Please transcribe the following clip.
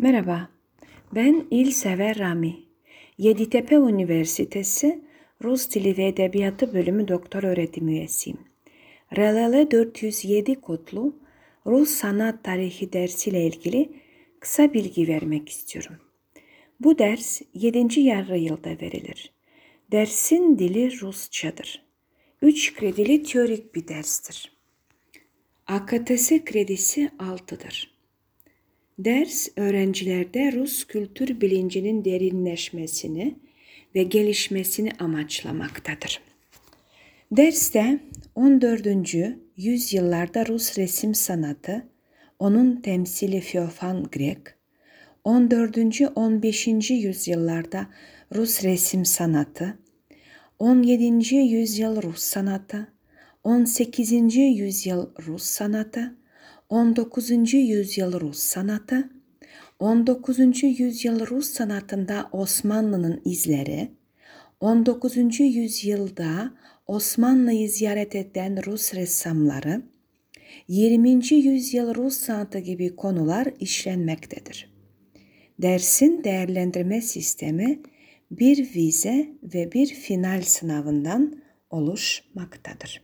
Merhaba, ben İlsever Rami. Yeditepe Üniversitesi Rus Dili ve Edebiyatı Bölümü Doktor Öğretim Üyesiyim. RLL 407 kodlu Rus Sanat Tarihi dersiyle ilgili kısa bilgi vermek istiyorum. Bu ders 7. yarı yılda verilir. Dersin dili Rusçadır. 3 kredili teorik bir derstir. AKTS kredisi 6'dır. Ders öğrencilerde Rus kültür bilincinin derinleşmesini ve gelişmesini amaçlamaktadır. Derste 14. yüzyıllarda Rus resim sanatı, onun temsili Feofan Grek, 14. 15. yüzyıllarda Rus resim sanatı, 17. yüzyıl Rus sanatı, 18. yüzyıl Rus sanatı, 19. yüzyıl Rus sanatı, 19. yüzyıl Rus sanatında Osmanlı'nın izleri, 19. yüzyılda Osmanlı'yı ziyaret eden Rus ressamları, 20. yüzyıl Rus sanatı gibi konular işlenmektedir. Dersin değerlendirme sistemi bir vize ve bir final sınavından oluşmaktadır.